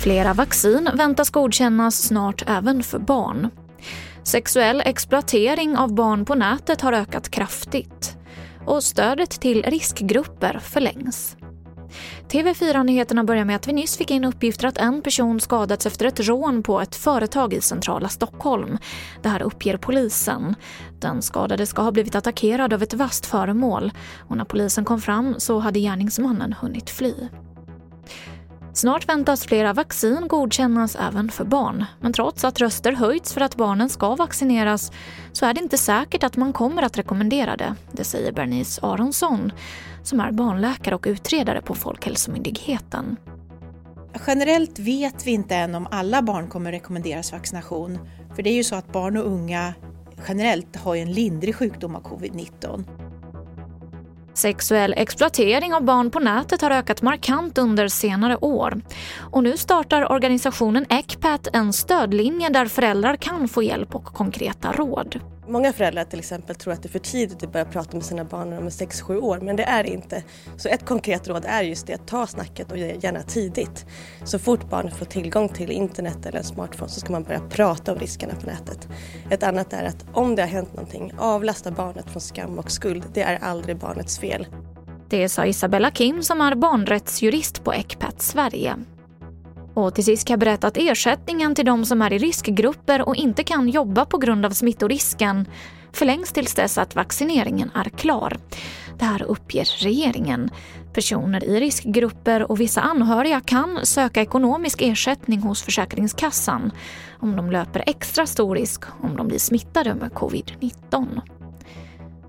Flera vaccin väntas godkännas snart även för barn. Sexuell exploatering av barn på nätet har ökat kraftigt och stödet till riskgrupper förlängs. TV4-nyheterna börjar med att vi nyss fick in uppgifter att en person skadats efter ett rån på ett företag i centrala Stockholm. Det här uppger polisen. Den skadade ska ha blivit attackerad av ett vasst föremål och när polisen kom fram så hade gärningsmannen hunnit fly. Snart väntas flera vaccin godkännas även för barn. Men trots att röster höjts för att barnen ska vaccineras så är det inte säkert att man kommer att rekommendera det. Det säger Bernice Aronsson som är barnläkare och utredare på Folkhälsomyndigheten. Generellt vet vi inte än om alla barn kommer rekommenderas vaccination. För det är ju så att barn och unga generellt har en lindrig sjukdom av covid-19. Sexuell exploatering av barn på nätet har ökat markant under senare år. Och nu startar organisationen ECPAT en stödlinje där föräldrar kan få hjälp och konkreta råd. Många föräldrar till exempel tror att det är för tidigt att börja prata med sina barn när de är 6-7 år, men det är det inte. Så ett konkret råd är just det, att ta snacket och gärna tidigt. Så fort barnet får tillgång till internet eller en smartphone så ska man börja prata om riskerna på nätet. Ett annat är att om det har hänt någonting, avlasta barnet från skam och skuld. Det är aldrig barnets fel. Det sa Isabella Kim som är barnrättsjurist på ECPAT Sverige. Och till sist kan jag berätta att ersättningen till de som är i riskgrupper och inte kan jobba på grund av smittorisken förlängs tills dess att vaccineringen är klar. Det här uppger regeringen. Personer i riskgrupper och vissa anhöriga kan söka ekonomisk ersättning hos Försäkringskassan om de löper extra stor risk om de blir smittade med covid-19.